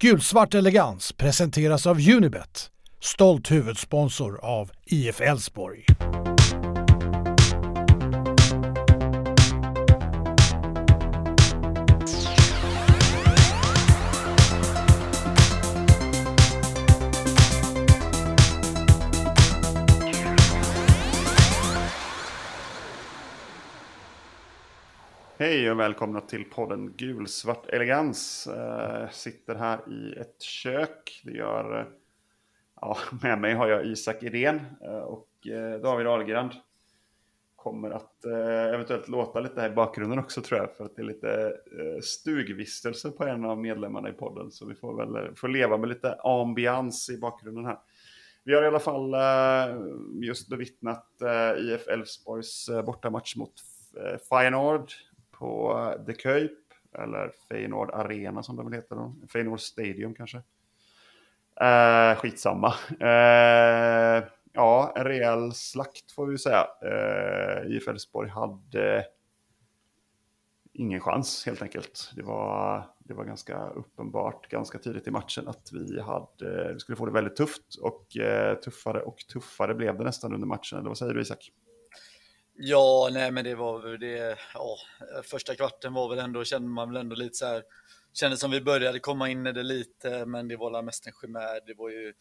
Gulsvart elegans presenteras av Unibet, stolt huvudsponsor av IF Elfsborg. Hej och välkomna till podden Gulsvart elegans. Uh, sitter här i ett kök. Det gör, eh, ja, med mig har jag Isak Irén eh, och David Ahlgren. Kommer att eventuellt låta lite här i bakgrunden också tror jag. För att det är lite stugvistelse på en av medlemmarna i podden. Så vi får väl får leva med lite ambians i bakgrunden här. Vi har i alla fall just bevittnat IF Elfsborgs bortamatch mot Feyenoord på The Cape, eller Feyenoord Arena som det väl heter då. Feyenoord Stadium kanske. Eh, skitsamma. Eh, ja, en rejäl slakt får vi säga. Eh, IF Elfsborg hade ingen chans helt enkelt. Det var, det var ganska uppenbart ganska tidigt i matchen att vi, hade, vi skulle få det väldigt tufft. Och eh, tuffare och tuffare blev det nästan under matchen. Eller vad säger du Isak? Ja, nej men det var väl det, ja, första kvarten var väl ändå, kände man väl ändå lite så här, kändes som vi började komma in i det lite, men det var mest en chimär. Det var ju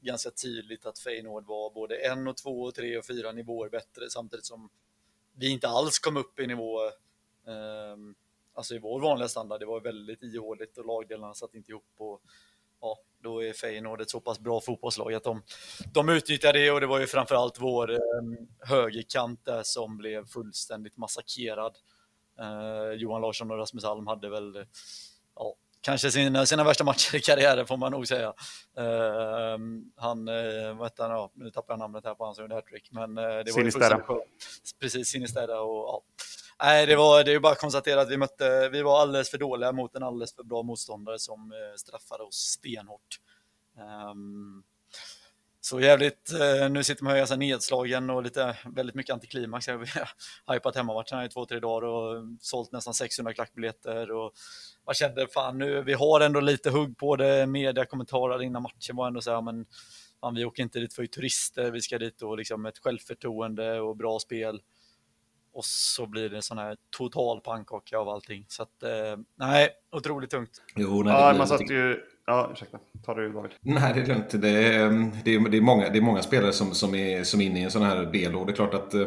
ganska tydligt att Feyenoord var både en och två och tre och fyra nivåer bättre, samtidigt som vi inte alls kom upp i nivå, eh, alltså i vår vanliga standard. Det var väldigt ihåligt och lagdelarna satt inte ihop och ja, då är Feyenoord ett så pass bra fotbollslag att de, de utnyttjade det och det var ju framförallt vår eh, högerkant där som blev fullständigt massakrerad. Eh, Johan Larsson och Rasmus Alm hade väl ja, kanske sina, sina värsta matcher i karriären får man nog säga. Uh, han, uh, vad heter han, ja, nu tappar jag namnet här på han som gjorde hattrick, men uh, det var Sinistera. Precis, Sinistera och ja. Nej, det var det är bara att konstatera att vi mötte, vi var alldeles för dåliga mot en alldeles för bra motståndare som eh, straffade oss stenhårt. Um, så jävligt, eh, nu sitter man ju ganska nedslagen och lite, väldigt mycket antiklimax. Jag har hypat hemmamatcherna i två, tre dagar och sålt nästan 600 klackbiljetter och man kände fan nu, vi har ändå lite hugg på det. Media kommentarer innan matchen var ändå så här, men fan, vi åker inte dit för turister, vi ska dit och liksom ett självförtroende och bra spel. Och så blir det en sån här total pannkaka av allting. Så att, eh, nej, otroligt tungt. Jo, nej, ja, man satt ju Ja, ursäkta. Ta det David. Nej, det är lugnt. Det är, det är, det är, många, det är många spelare som, som, är, som är inne i en sån här del. Och det är klart att eh,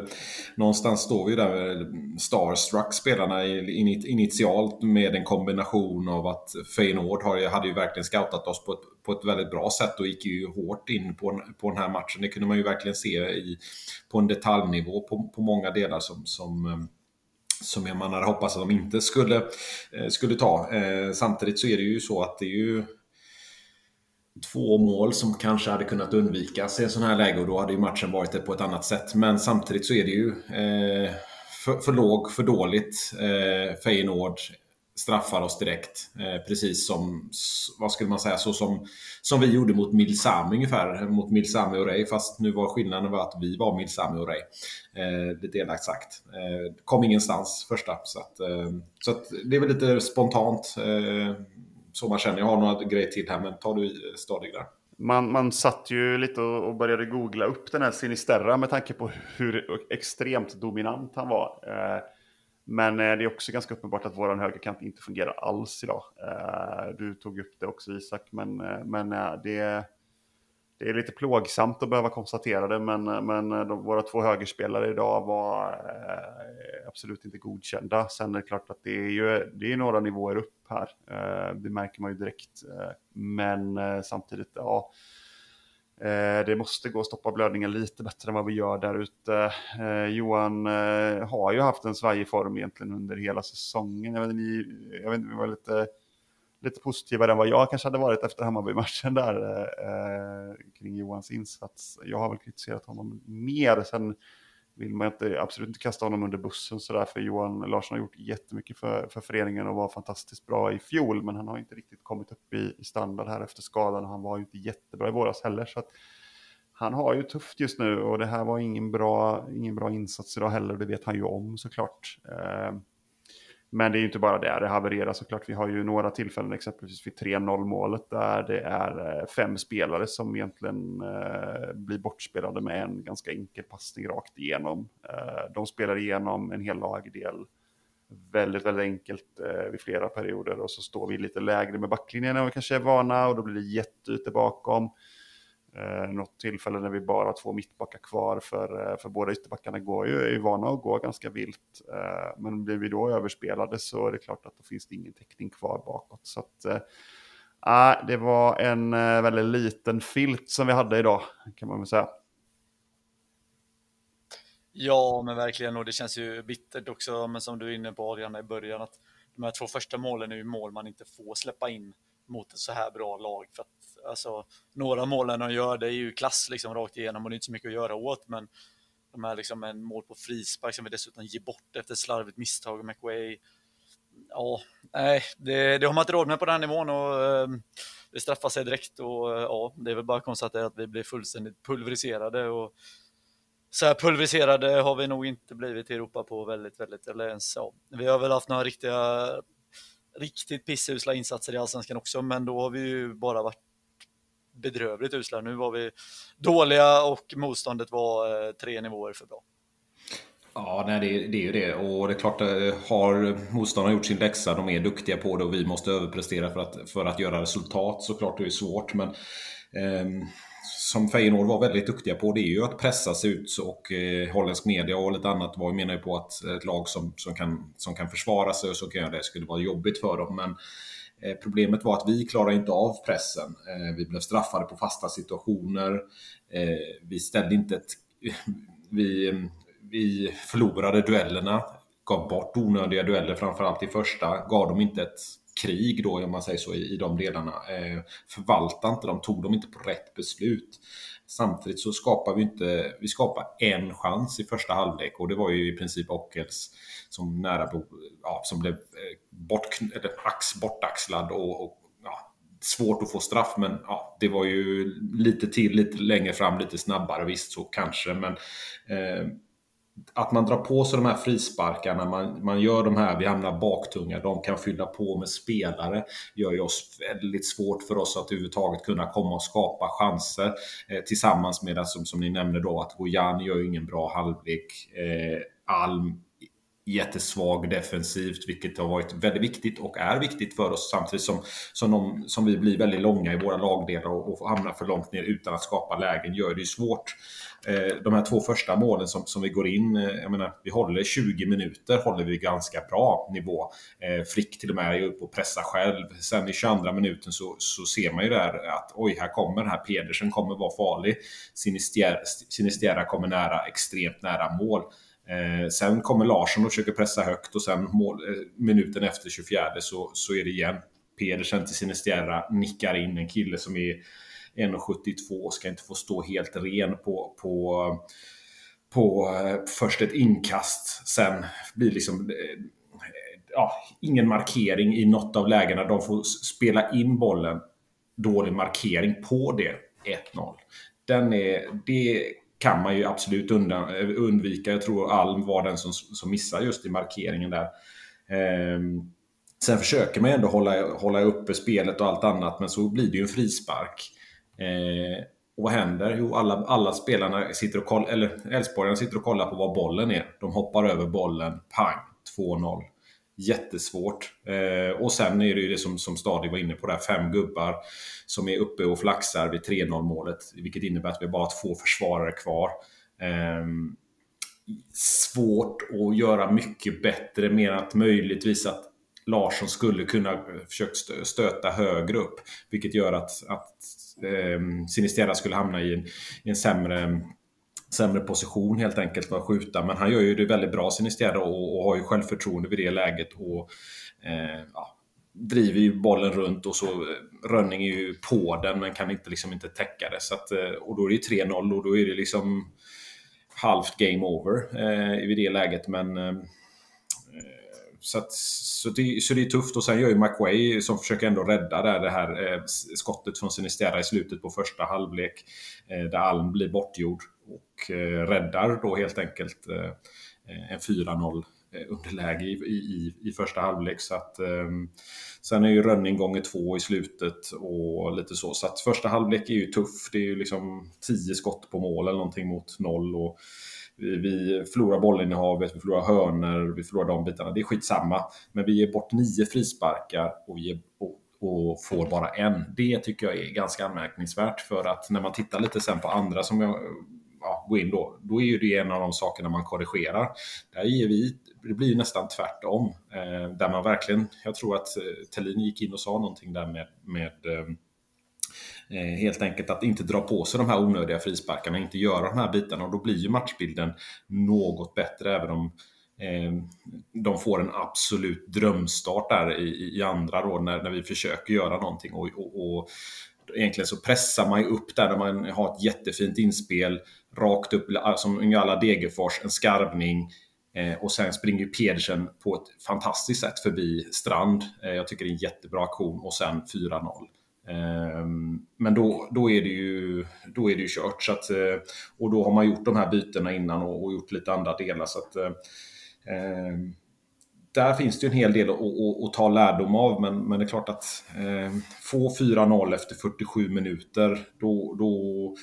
någonstans står vi där starstruck spelarna initialt med en kombination av att Feyenoord har, hade ju verkligen scoutat oss på ett, på ett väldigt bra sätt och gick ju hårt in på, på den här matchen. Det kunde man ju verkligen se i, på en detaljnivå på, på många delar som, som eh, som man hade hoppats att de inte skulle, eh, skulle ta. Eh, samtidigt så är det ju så att det är ju två mål som kanske hade kunnat undvikas i en sån här läge och då hade ju matchen varit på ett annat sätt. Men samtidigt så är det ju eh, för, för låg, för dåligt. Eh, Feyenoord straffar oss direkt. Eh, precis som, vad skulle man säga, så som, som vi gjorde mot Milsami ungefär. Mot Milsami och Ray. Fast nu var skillnaden var att vi var Milsami och Ray. Eh, lite elakt sagt. Eh, kom ingenstans första. Så, att, eh, så att det är väl lite spontant. Eh, så man känner. Jag har några grejer till här, men tar du eh, stadig där. Man, man satt ju lite och började googla upp den här Sinisterra med tanke på hur extremt dominant han var. Eh, men eh, det är också ganska uppenbart att vår högerkant inte fungerar alls idag. Eh, du tog upp det också Isak, men, eh, men eh, det, det är lite plågsamt att behöva konstatera det, men, eh, men de, våra två högerspelare idag var eh, absolut inte godkända. Sen är det klart att det är ju det är några nivåer upp här. Eh, det märker man ju direkt. Eh, men eh, samtidigt, ja. Eh, det måste gå att stoppa blödningen lite bättre än vad vi gör där ute. Eh, Johan eh, har ju haft en svajig form egentligen under hela säsongen. Jag vet inte, ni, jag vet inte, vi var lite lite positivare än vad jag kanske hade varit efter Hammarby-matchen där eh, kring Johans insats. Jag har väl kritiserat honom mer. Sen vill man inte, absolut inte kasta honom under bussen sådär, för Johan Larsson har gjort jättemycket för, för föreningen och var fantastiskt bra i fjol, men han har inte riktigt kommit upp i, i standard här efter skadan. Han var ju inte jättebra i våras heller, så att han har ju tufft just nu och det här var ingen bra, ingen bra insats idag heller, det vet han ju om såklart. Eh, men det är ju inte bara det, det havererar såklart. Vi har ju några tillfällen, exempelvis vid 3-0 målet, där det är eh, fem spelare som egentligen eh, blir bortspelade med en ganska enkel passning rakt igenom. Eh, de spelar igenom en hel lagdel väldigt, väldigt enkelt eh, vid flera perioder och så står vi lite lägre med backlinjen än vi kanske är vana och då blir det jätteute bakom. Eh, något tillfälle när vi bara har två mittbackar kvar för, eh, för båda ytterbackarna går ju, är ju vana att gå ganska vilt. Eh, men blir vi då överspelade så är det klart att då finns det ingen täckning kvar bakåt. Så att, eh, ah, det var en eh, väldigt liten filt som vi hade idag kan man väl säga. Ja, men verkligen. Och det känns ju bittert också, men som du är inne på Adrian i början, att de här två första målen är ju mål man inte får släppa in mot ett så här bra lag. För att, alltså, några målen de gör, det är ju klass liksom rakt igenom och det är inte så mycket att göra åt, men de här liksom en mål på frispark som vi dessutom ger bort efter ett slarvigt misstag av McWay. Ja, nej, det, det har man inte råd med på den här nivån och eh, det straffar sig direkt och eh, ja, det är väl bara att konstatera att vi blir fullständigt pulveriserade och så här pulveriserade har vi nog inte blivit i Europa på väldigt, väldigt, eller ens ja. Vi har väl haft några riktiga, riktigt pissusla insatser i Allsvenskan också, men då har vi ju bara varit bedrövligt usla. Nu var vi dåliga och motståndet var eh, tre nivåer för bra. Ja, nej, det, det, är ju det. Och det är klart, eh, har motståndarna gjort sin läxa, de är duktiga på det och vi måste överprestera för att, för att göra resultat. Såklart det är svårt, men eh, som Feyenoord var väldigt duktiga på det är ju att pressa sig ut och eh, holländsk media och lite annat var menar ju på att ett lag som, som, kan, som kan försvara sig och så kan göra det skulle vara jobbigt för dem. Men Eh, problemet var att vi klarade inte av pressen. Eh, vi blev straffade på fasta situationer. Eh, vi ställde inte ett... Vi, vi förlorade duellerna, gav bort onödiga dueller framförallt i första, gav dem inte ett krig då, om man säger så, i, i de delarna. Eh, förvaltade inte dem, tog dem inte på rätt beslut. Samtidigt så skapar vi inte, vi skapar en chans i första halvlek. Och det var ju i princip Ockels som nära ja, som blev eh, bort, eller ax, bortaxlad och, och ja, svårt att få straff. Men ja, det var ju lite till, lite längre fram, lite snabbare visst så kanske men eh, att man drar på sig de här frisparkarna, man, man gör de här, vi hamnar baktunga, de kan fylla på med spelare, gör ju oss väldigt svårt för oss att överhuvudtaget kunna komma och skapa chanser. Eh, tillsammans med, att, som, som ni nämnde då, att Gojan gör ju ingen bra halvlek. Eh, Alm jättesvag defensivt, vilket har varit väldigt viktigt och är viktigt för oss samtidigt som, som, de, som vi blir väldigt långa i våra lagdelar och, och hamnar för långt ner utan att skapa lägen gör det ju svårt. Eh, de här två första målen som, som vi går in, eh, jag menar, vi håller 20 minuter, håller vi ganska bra nivå. Eh, Frick till och med är uppe och pressar själv. Sen i 22 minuten så, så ser man ju där att oj, här kommer den här Pedersen kommer vara farlig. Sinister, Sinisterra kommer nära, extremt nära mål. Eh, sen kommer Larsson och försöker pressa högt och sen mål, eh, minuten efter 24 så, så är det igen Pedersen till Sinisterra nickar in en kille som är 1,72 ska inte få stå helt ren på, på, på eh, först ett inkast. Sen blir liksom eh, ja, ingen markering i något av lägena. De får spela in bollen. Dålig markering på det 1-0. Den är, det kan man ju absolut undan, eh, undvika. Jag tror Alm var den som, som missade just i markeringen där. Ehm, sen försöker man ändå hålla, hålla uppe spelet och allt annat, men så blir det ju en frispark. Eh, och vad händer? Jo, alla, alla spelarna sitter och kollar, eller Elfsborgarna sitter och kollar på var bollen är. De hoppar över bollen, pang, 2-0. Jättesvårt. Eh, och sen är det ju det som, som Stadig var inne på där, fem gubbar som är uppe och flaxar vid 3-0 målet. Vilket innebär att vi bara har två försvarare kvar. Eh, svårt att göra mycket bättre, mer att möjligtvis att Larsson skulle kunna eh, försökt stöta högre upp. Vilket gör att, att eh, Sinistera skulle hamna i en, i en sämre sämre position helt enkelt för att skjuta. Men han gör ju det väldigt bra Sinistera och, och har ju självförtroende vid det läget. Och eh, ja, driver ju bollen runt och så eh, Rönning är ju på den men kan inte, liksom inte täcka det. Så att, eh, och då är det ju 3-0 och då är det liksom halvt game over eh, vid det läget. Men eh, så, att, så, det, så det är tufft och sen gör ju McWay som försöker ändå rädda där, det här eh, skottet från Sinistera i slutet på första halvlek. Eh, där Alm blir bortgjord och eh, räddar då helt enkelt eh, eh en 4-0 eh, underläge i, i, i första halvlek. Så att, eh, sen är ju Rönning gånger två i slutet och lite så. Så att första halvlek är ju tuff. Det är ju liksom tio skott på mål eller någonting mot noll. Och vi, vi förlorar bollinnehavet, vi förlorar hörner, vi förlorar de bitarna. Det är skitsamma. Men vi ger bort nio frisparkar och, vi ger, och, och får bara en. Det tycker jag är ganska anmärkningsvärt för att när man tittar lite sen på andra som jag ja, går in då, då är ju det en av de sakerna man korrigerar. Där ger vi, det blir nästan tvärtom. Eh, där man verkligen, jag tror att eh, Tellin gick in och sa någonting där med, med eh, Eh, helt enkelt att inte dra på sig de här onödiga frisparkarna, inte göra de här bitarna och då blir ju matchbilden något bättre även om eh, de får en absolut drömstart där i, i andra då när, när vi försöker göra någonting och, och, och egentligen så pressar man ju upp där, när man har ett jättefint inspel rakt upp som Ungala Degerfors, en skarvning. Eh, och sen springer Pedersen på ett fantastiskt sätt förbi Strand. Eh, jag tycker det är en jättebra aktion och sen 4-0. Ehm, men då, då, är det ju, då är det ju kört. Så att, eh, och då har man gjort de här bytena innan och, och gjort lite andra delar. Så att, eh, eh, där finns det en hel del att, att, att, ta lärdom av, men, men det är klart att eh, få 4-0 efter 47 minuter, då, då,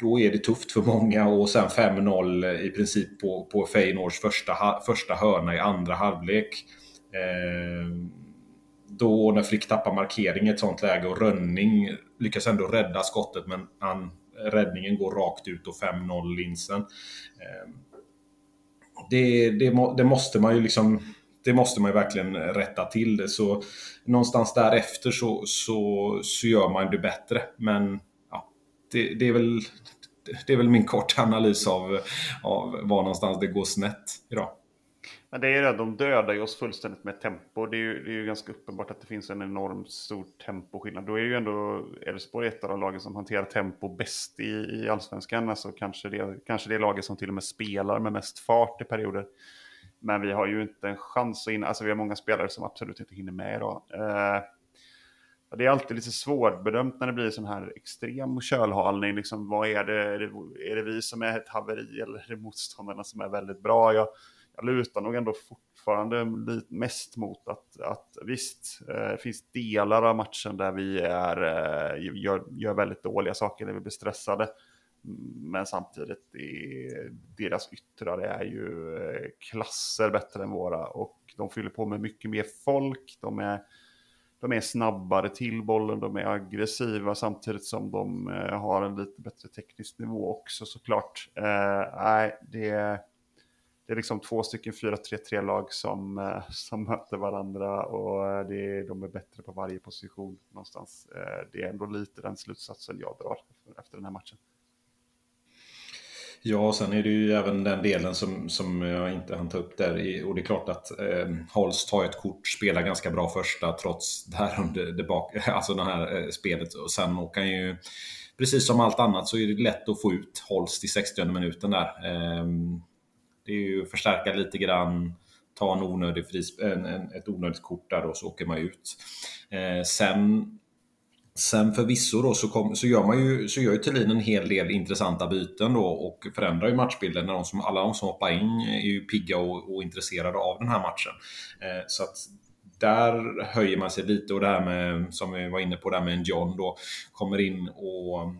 då är det tufft för många och sen 5-0 i princip på, på Feyenoords första, första hörna i andra halvlek. Eh, då när Flick tappar markering i ett sånt läge och Rönning lyckas ändå rädda skottet men han, räddningen går rakt ut och 5-0 linsen. Ehm, det, det, det, måste man ju liksom det måste man ju verkligen rätta till. Det. Så någonstans därefter så, så, så gör man det bättre. Men ja, det, det, är väl, det är väl min korta analys av, av var någonstans det går snett idag. Men det är det, de dödar ju oss fullständigt med tempo. Det är, ju, det är ju ganska uppenbart att det finns en enormt stor temposkillnad. Då är ju ändå Elfsborg ett av de lagen som hanterar tempo bäst i, i allsvenskan. Alltså kanske det, kanske det laget som till och med spelar med mest fart i perioder. Men vi har ju inte en chans att hinna, alltså vi har många spelare som absolut inte hinner med idag. Eh, det är alltid lite svårbedömt när det blir sån här extrem kölhalning. Liksom, vad är det, är det? Är det vi som är ett haveri eller är det motståndarna som är väldigt bra? Jag, jag lutar nog ändå fortfarande mest mot att, att visst, eh, det finns delar av matchen där vi är, eh, gör, gör väldigt dåliga saker, när vi blir stressade. Men samtidigt, är, deras yttrar är ju eh, klasser bättre än våra. Och de fyller på med mycket mer folk. De är, de är snabbare till bollen, de är aggressiva samtidigt som de eh, har en lite bättre teknisk nivå också såklart. Eh, nej, det, det är liksom två stycken 4-3-3-lag som, eh, som möter varandra och eh, det, de är bättre på varje position någonstans. Eh, det är ändå lite den slutsatsen jag drar efter den här matchen. Ja, och sen är det ju även den delen som, som jag inte hann ta upp där. Och det är klart att eh, Holst har ett kort, spelar ganska bra första trots det här under det bak, alltså det här eh, spelet. Och sen åker han ju, precis som allt annat, så är det lätt att få ut Holst i 60 minuten där. Eh, det är ju att förstärka lite grann, ta en onödig fris, en, en, ett onödigt kort där och så åker man ut. Eh, sen Sen förvisso då så, kom, så, gör man ju, så gör ju Thelin en hel del intressanta byten då och förändrar ju matchbilden. När de som, alla de som hoppar in är ju pigga och, och intresserade av den här matchen. Eh, så att där höjer man sig lite och det här med, som vi var inne på, där med en John då, kommer in och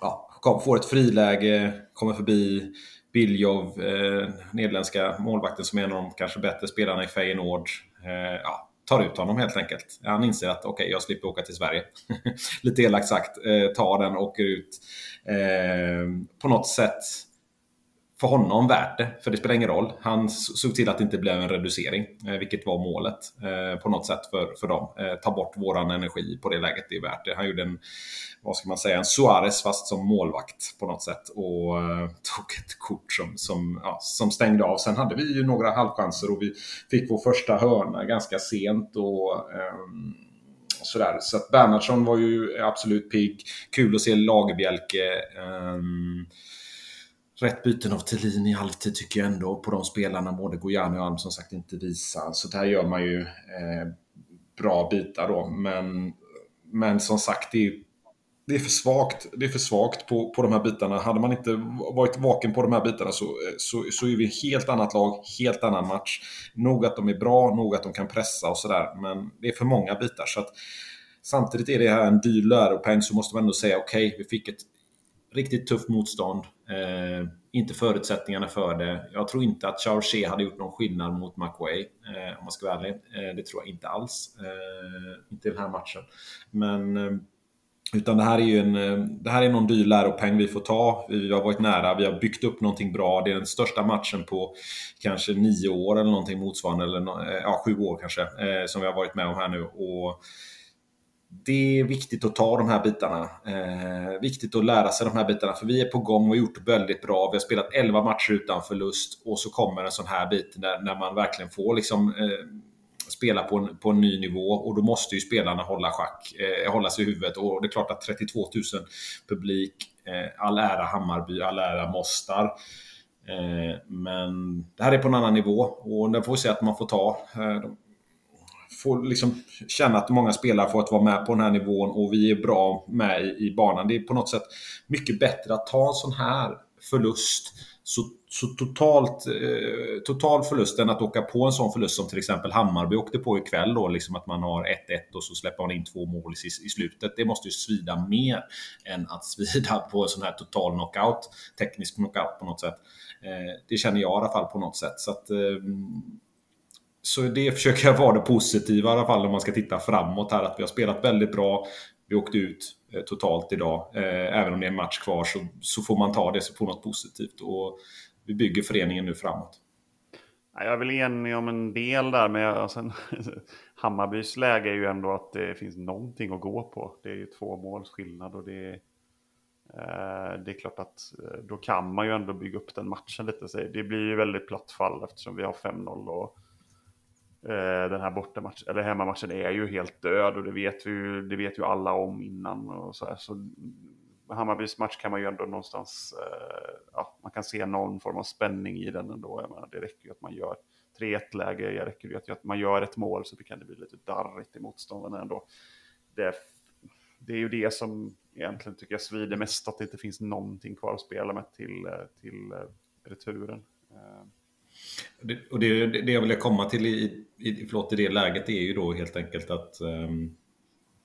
ja, får ett friläge, kommer förbi Biljov, eh, nederländska målvakten som är en av de kanske bättre spelarna i Feyenoord. Eh, ja, tar ut honom helt enkelt. Han inser att okej, okay, jag slipper åka till Sverige. Lite elakt sagt. Eh, tar den och åker ut. Eh, på något sätt för honom värt det, för det spelar ingen roll. Han såg till att det inte blev en reducering, eh, vilket var målet eh, på något sätt för, för dem. Eh, ta bort våran energi på det läget, det är värt det. Han gjorde en, vad ska man säga, en Suarez fast som målvakt på något sätt och tog ett kort som, som, ja, som stängde av. Sen hade vi ju några halvchanser och vi fick vår första hörna ganska sent och um, sådär. Så att Bernhardsson var ju absolut pigg. Kul att se Lagerbjälke. Um, ehm, rätt byten av Thelin i halvtid tycker jag ändå på de spelarna, både Gojani och Alm som sagt inte visar. Så där gör man ju eh, bra bitar då. Men, men som sagt, det är, det är för svagt, det är för svagt på, på de här bitarna. Hade man inte varit vaken på de här bitarna så, eh, så, så är vi ett helt annat lag, helt annan match. Nog att de är bra, nog att de kan pressa och sådär, men det är för många bitar. Så att, samtidigt är det här en dyr läropeng så måste man ändå säga okej, okay, vi fick ett riktigt tufft motstånd. Eh, inte förutsättningarna för det. Jag tror inte att Charge hade gjort någon skillnad mot McWay, eh, om man ska vara ärlig. Eh, det tror jag inte alls. Eh, inte i den här matchen. Men eh, utan det här är ju en, eh, det här är någon dyr läropeng vi får ta. Vi har varit nära, vi har byggt upp någonting bra. Det är den största matchen på kanske nio år eller någonting motsvarande, eller eh, ja, sju år kanske, eh, som vi har varit med om här nu. Och det är viktigt att ta de här bitarna. Eh, viktigt att lära sig de här bitarna, för vi är på gång och har gjort väldigt bra. Vi har spelat 11 matcher utan förlust och så kommer en sån här bit när, när man verkligen får liksom eh, spela på en, på en ny nivå och då måste ju spelarna hålla schack, eh, hålla sig i huvudet och det är klart att 32 000 publik, eh, all ära Hammarby, all ära Mostar. Eh, men det här är på en annan nivå och den får vi se att man får ta. Eh, får liksom känna att många spelare får att vara med på den här nivån och vi är bra med i, i banan. Det är på något sätt mycket bättre att ta en sån här förlust så, så totalt, eh, total förlust än att åka på en sån förlust som till exempel Hammarby åkte på ikväll då, liksom att man har 1-1 och så släpper man in två mål i, i slutet. Det måste ju svida mer än att svida på en sån här total knockout, teknisk knockout på något sätt. Eh, det känner jag i alla fall på något sätt. Så att, eh, så det försöker jag vara det positiva i alla fall om man ska titta framåt här. Att vi har spelat väldigt bra. Vi åkte ut eh, totalt idag. Eh, även om det är en match kvar så, så får man ta det på något positivt. Och vi bygger föreningen nu framåt. Jag är väl enig om en del där, men alltså, Hammarbys läge är ju ändå att det finns någonting att gå på. Det är ju två måls skillnad och det är, eh, det är klart att eh, då kan man ju ändå bygga upp den matchen lite. Det blir ju väldigt platt fall eftersom vi har 5-0 och Eh, den här bortamatchen, eller hemmamatchen är ju helt död och det vet, vi ju, det vet ju alla om innan. Och så, här. så Hammarbys match kan man ju ändå någonstans, eh, ja, man kan se någon form av spänning i den ändå. Jag menar, det räcker ju att man gör 3-1 läge, det räcker ju att man gör ett mål så det kan det bli lite darrigt i motståndarna ändå. Det, det är ju det som egentligen tycker jag svider mest, att det inte finns någonting kvar att spela med till, eh, till eh, returen. Det, och det, det jag vill komma till i, i, förlåt, i det läget är ju då helt enkelt att um,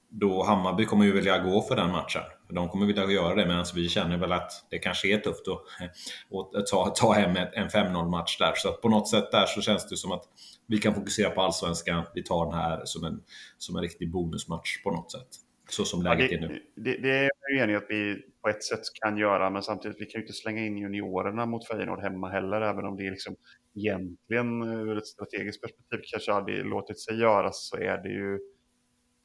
då Hammarby kommer ju vilja gå för den matchen. De kommer vilja göra det medan vi känner väl att det kanske är tufft att, att ta, ta hem en 5-0 match där. Så på något sätt där så känns det som att vi kan fokusera på allsvenskan. Vi tar den här som en, som en riktig bonusmatch på något sätt. Så som läget ja, det, är nu. Det, det är jag enig att vi på ett sätt kan göra, men samtidigt vi kan ju inte slänga in juniorerna mot Feyenoord hemma heller, även om det är liksom egentligen ur ett strategiskt perspektiv kanske hade låtit sig göras så är det ju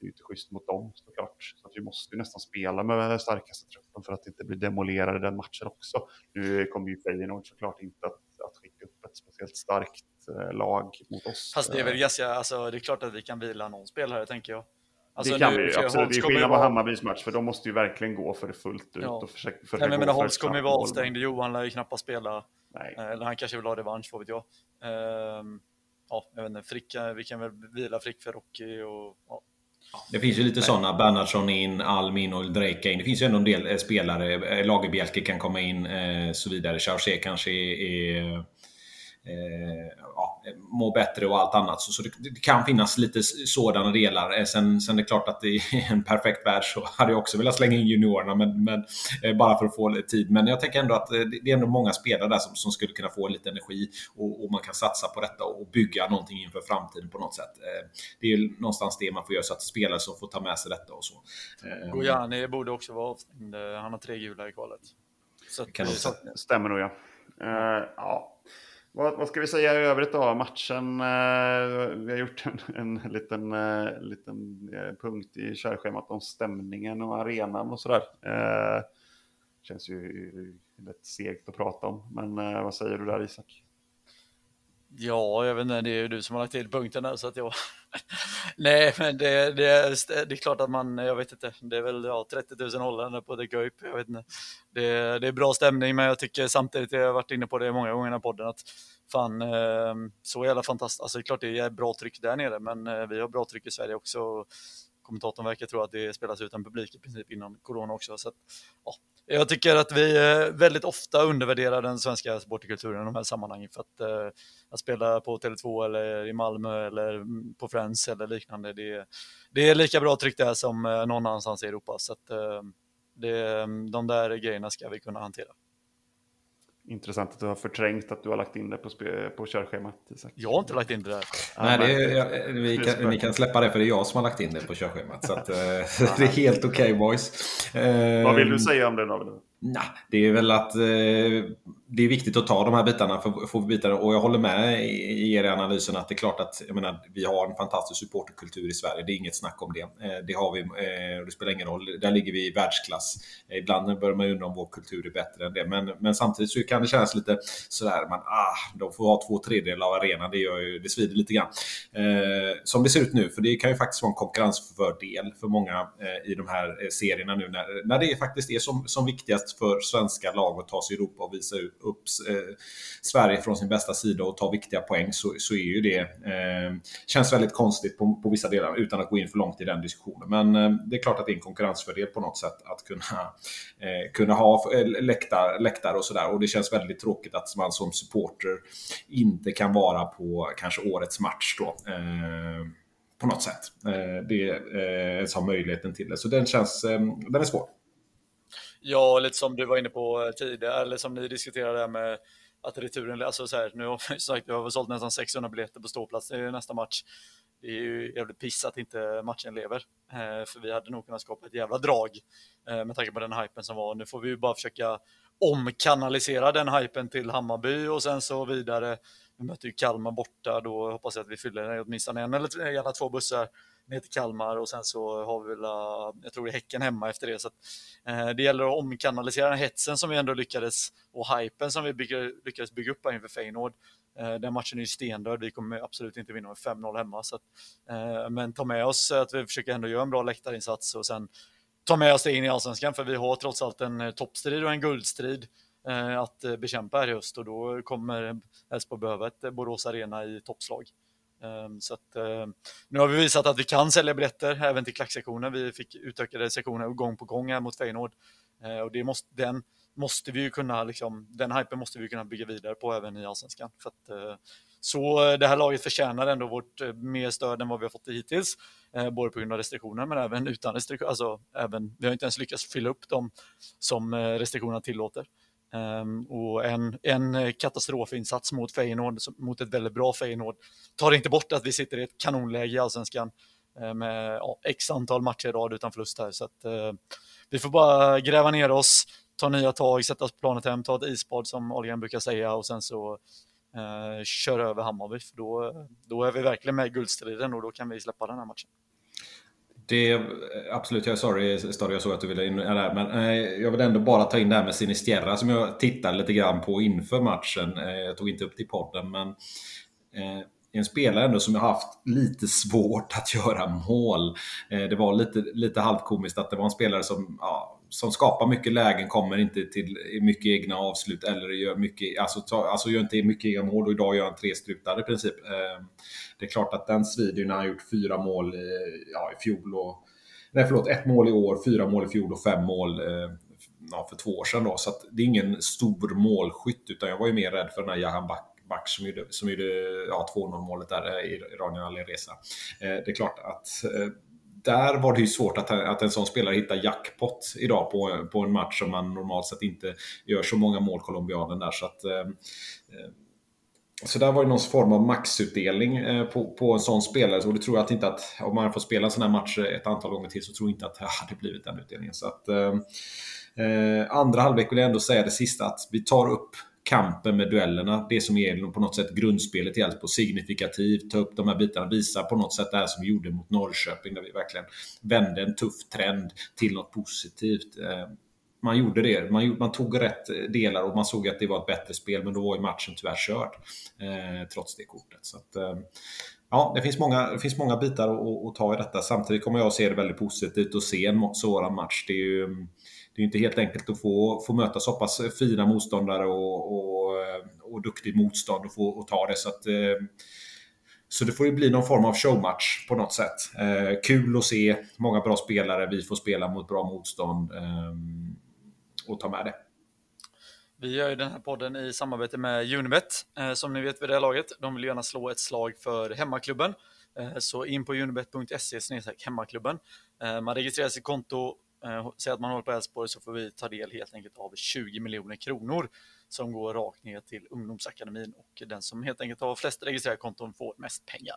det är inte schysst mot dem såklart. Så att vi måste ju nästan spela med starkaste truppen för att inte bli demolerade den matchen också. Nu kommer ju Feyenoord såklart inte att, att skicka upp ett speciellt starkt eh, lag mot oss. Fast det är väl ganska, alltså det är klart att vi kan vila någon spelare tänker jag. Alltså, det kan nu, vi absolut. Det är skillnad på. Hammarbys match, för de måste ju verkligen gå för det fullt ut. Ja. Och försöka, försöka Nej, men men Holst kommer ju vara avstängd, Johan lär ju knappast spela. Nej. Eh, eller han kanske vill ha revansch, vad vet jag. Ehm, ja, jag vet inte, Frick, vi kan väl vila Frick för Rocky och ja. Det finns ju lite sådana, Bernhardsson in, Almin och Drejka in. Det finns ju ändå en del eh, spelare, eh, Lagerbjälke kan komma in, så vidare. Chargé kanske är eh, ja, må bättre och allt annat. Så, så det, det, kan finnas lite sådana delar. Eh, sen, sen är det klart att i en perfekt värld så hade jag också velat slänga in juniorerna, men, men eh, bara för att få lite tid. Men jag tänker ändå att det, det är ändå många spelare där som, som skulle kunna få lite energi och, och, man kan satsa på detta och bygga någonting inför framtiden på något sätt. Eh, det är ju någonstans det man får göra, så att spelare som får ta med sig detta och så. Gojani borde också vara avstängd. Han har tre gula i kvalet. Så det stämmer nog ja. Uh, ja. Vad, vad, ska vi säga i övrigt då? Matchen, eh, vi har gjort en, en liten, eh, liten eh, punkt i körschemat om stämningen och arenan och sådär. Eh, känns ju lite segt att prata om, men eh, vad säger du där Isak? Ja, jag vet inte, det är ju du som har lagt till punkten där så att jag... Nej, men det, det, är, det är klart att man, jag vet inte, det är väl ja, 30 000 hållande på The Göip, jag vet inte. Det, det är bra stämning, men jag tycker samtidigt, jag har varit inne på det många gånger i podden, att fan, ehm, så jävla fantastiskt, alltså det är klart det är bra tryck där nere, men eh, vi har bra tryck i Sverige också. kommentatorn verkar tro att det spelas utan publik i princip innan corona också. Så att, ja, jag tycker att vi eh, väldigt ofta undervärderar den svenska supporterkulturen i de här sammanhangen. För att, eh, att spela på Tele2 eller i Malmö eller på Friends eller liknande, det, det är lika bra tryck där som eh, någon annanstans i Europa. Så att, det, de där grejerna ska vi kunna hantera. Intressant att du har förträngt att du har lagt in det på, på körschemat. Isak. Jag har inte lagt in det där. Nej, det är, jag, vi kan, ni kan släppa det för det är jag som har lagt in det på körschemat. Så att, det är helt okej okay, boys. Vad vill du säga om det David? Nej, det är väl att eh, det är viktigt att ta de här bitarna för, för bitarna. Och jag håller med i er analysen att det är klart att jag menar, vi har en fantastisk supporterkultur i Sverige. Det är inget snack om det. Eh, det har vi eh, det spelar ingen roll. Där ligger vi i världsklass. Eh, ibland börjar man undra om vår kultur är bättre än det. Men, men samtidigt så kan det kännas lite sådär, man, ah, de får ha två tredjedelar av arenan. Det, gör ju, det svider lite grann. Eh, som det ser ut nu, för det kan ju faktiskt vara en konkurrensfördel för många eh, i de här eh, serierna nu när, när det faktiskt är som, som viktigast för svenska lag att ta sig i Europa och visa upp eh, Sverige från sin bästa sida och ta viktiga poäng så, så är ju det eh, känns väldigt konstigt på, på vissa delar utan att gå in för långt i den diskussionen. Men eh, det är klart att det är en konkurrensfördel på något sätt att kunna, eh, kunna ha eh, läktar, läktare, och sådär. Och det känns väldigt tråkigt att man som supporter inte kan vara på kanske årets match då eh, på något sätt. Eh, det eh, har möjligheten till det. Så den känns, eh, den är svår. Ja, lite som du var inne på eh, tidigare, eller som ni diskuterade med att returen, alltså så här, nu har vi sagt, vi har sålt nästan 600 biljetter på ståplats i nästa match. Det är ju jävligt piss att inte matchen lever, eh, för vi hade nog kunnat skapa ett jävla drag eh, med tanke på den hypen som var. Nu får vi ju bara försöka omkanalisera den hypen till Hammarby och sen så vidare. Vi möter ju Kalmar borta, då hoppas jag att vi fyller åtminstone en eller gärna två bussar ner till Kalmar och sen så har vi väl, eh, jag tror det är Häcken hemma efter det. Så att, eh, det gäller att omkanalisera den hetsen som vi ändå lyckades och hypen som vi bygger, lyckades bygga upp här inför Feyenoord. Eh, den matchen är ju stendöd, vi kommer absolut inte vinna med 5-0 hemma. Så att, eh, men ta med oss att vi försöker ändå göra en bra läktarinsats och sen ta med oss det in i allsvenskan för vi har trots allt en eh, toppstrid och en guldstrid eh, att eh, bekämpa här i höst och då kommer Elfsborg behöva ett Borås Arena i toppslag. Ehm, så att, ehm, nu har vi visat att vi kan sälja biljetter även till klacksektionen. Vi fick utökade sektioner gång på gång här mot Feyenoord. Ehm, och det måste, den måste vi ju kunna, liksom, den hypen måste vi kunna bygga vidare på även i Allsvenskan. För att, eh, så eh, det här laget förtjänar ändå vårt eh, mer stöd än vad vi har fått hittills. Både på grund av restriktioner men även utan restriktioner. Alltså, även, vi har inte ens lyckats fylla upp dem som restriktionerna tillåter. Um, och en, en eh, katastrofinsats mot Feyenoord, mot ett väldigt bra Feyenoord, tar inte bort att vi sitter i ett kanonläge i Allsvenskan eh, med ja, x antal matcher i rad utan förlust här. Så att, uh, vi får bara gräva ner oss, ta nya tag, sätta oss på planet hem, ta ett isbad som Olgan brukar säga och sen så uh, köra över Hammarby. För då, då är vi verkligen med i guldstriden och då kan vi släppa den här matchen. Det, eh, absolut, jag är sorry Stadio, jag såg att du ville in där. Men eh, jag vill ändå bara ta in det här med Sinistierra som jag tittade lite grann på inför matchen. Eh, jag tog inte upp det i podden, men eh, en spelare ändå som har haft lite svårt att göra mål. Eh, det var lite, lite halvkomiskt att det var en spelare som, ja, som skapar mycket lägen, kommer inte till mycket egna avslut eller gör, mycket, alltså, ta, alltså gör inte mycket egna mål och idag gör han tre strutar i princip. Eh, det är klart att den svider när han gjort fyra mål i, ja, i fjol och Nej, förlåt, ett mål i år, fyra mål i fjol och fem mål eh, ja, för två år sedan. Då. Så det är ingen stor målskytt, utan jag var ju mer rädd för den här Jahan Back back som gjorde, som gjorde ja, 2-0 målet där eh, i Iranian Alireza. Eh, det är klart att eh, där var det ju svårt att, att en sån spelare hittar jackpot idag på, på en match som man normalt sett inte gör så många mål, colombianen där. Så att, eh, eh, så där var det någon form av maxutdelning eh, på, på en sån spelare. Så det tror jag att inte att om man får spela en sån här match ett antal gånger till så tror jag inte att det hade blivit den utdelningen. Så att, eh, andra halvlek vill jag ändå säga det sista att vi tar upp kampen med duellerna. Det som är på något sätt grundspelet i Elfsborg. Signifikativt, ta upp de här bitarna, visa på något sätt det här som vi gjorde mot Norrköping där vi verkligen vände en tuff trend till något positivt. Eh, man gjorde det. Man, man, tog rätt delar och man såg att det var ett bättre spel, men då var ju matchen tyvärr körd. Eh, trots det kortet. Så att, eh, ja, det finns många, det finns många bitar att, att, ta i detta. Samtidigt kommer jag att se det väldigt positivt och se en sådan match. Det är ju, mm, det är inte helt enkelt att få, få möta så pass fina motståndare och, och, eh, och duktig motstånd och få och ta det. Så att, eh, så det får ju bli någon form av showmatch på något sätt. Eh, kul att se, många bra spelare, vi får spela mot bra motstånd och ta med det. Vi gör ju den här podden i samarbete med Unibet, som ni vet vid det här laget. De vill gärna slå ett slag för hemmaklubben. Så in på unibet.se hemmaklubben. Man registrerar sitt konto, eh, att man håller på Elfsborg så får vi ta del helt enkelt av 20 miljoner kronor som går rakt ner till ungdomsakademin och den som helt enkelt har flest registrerade konton får mest pengar.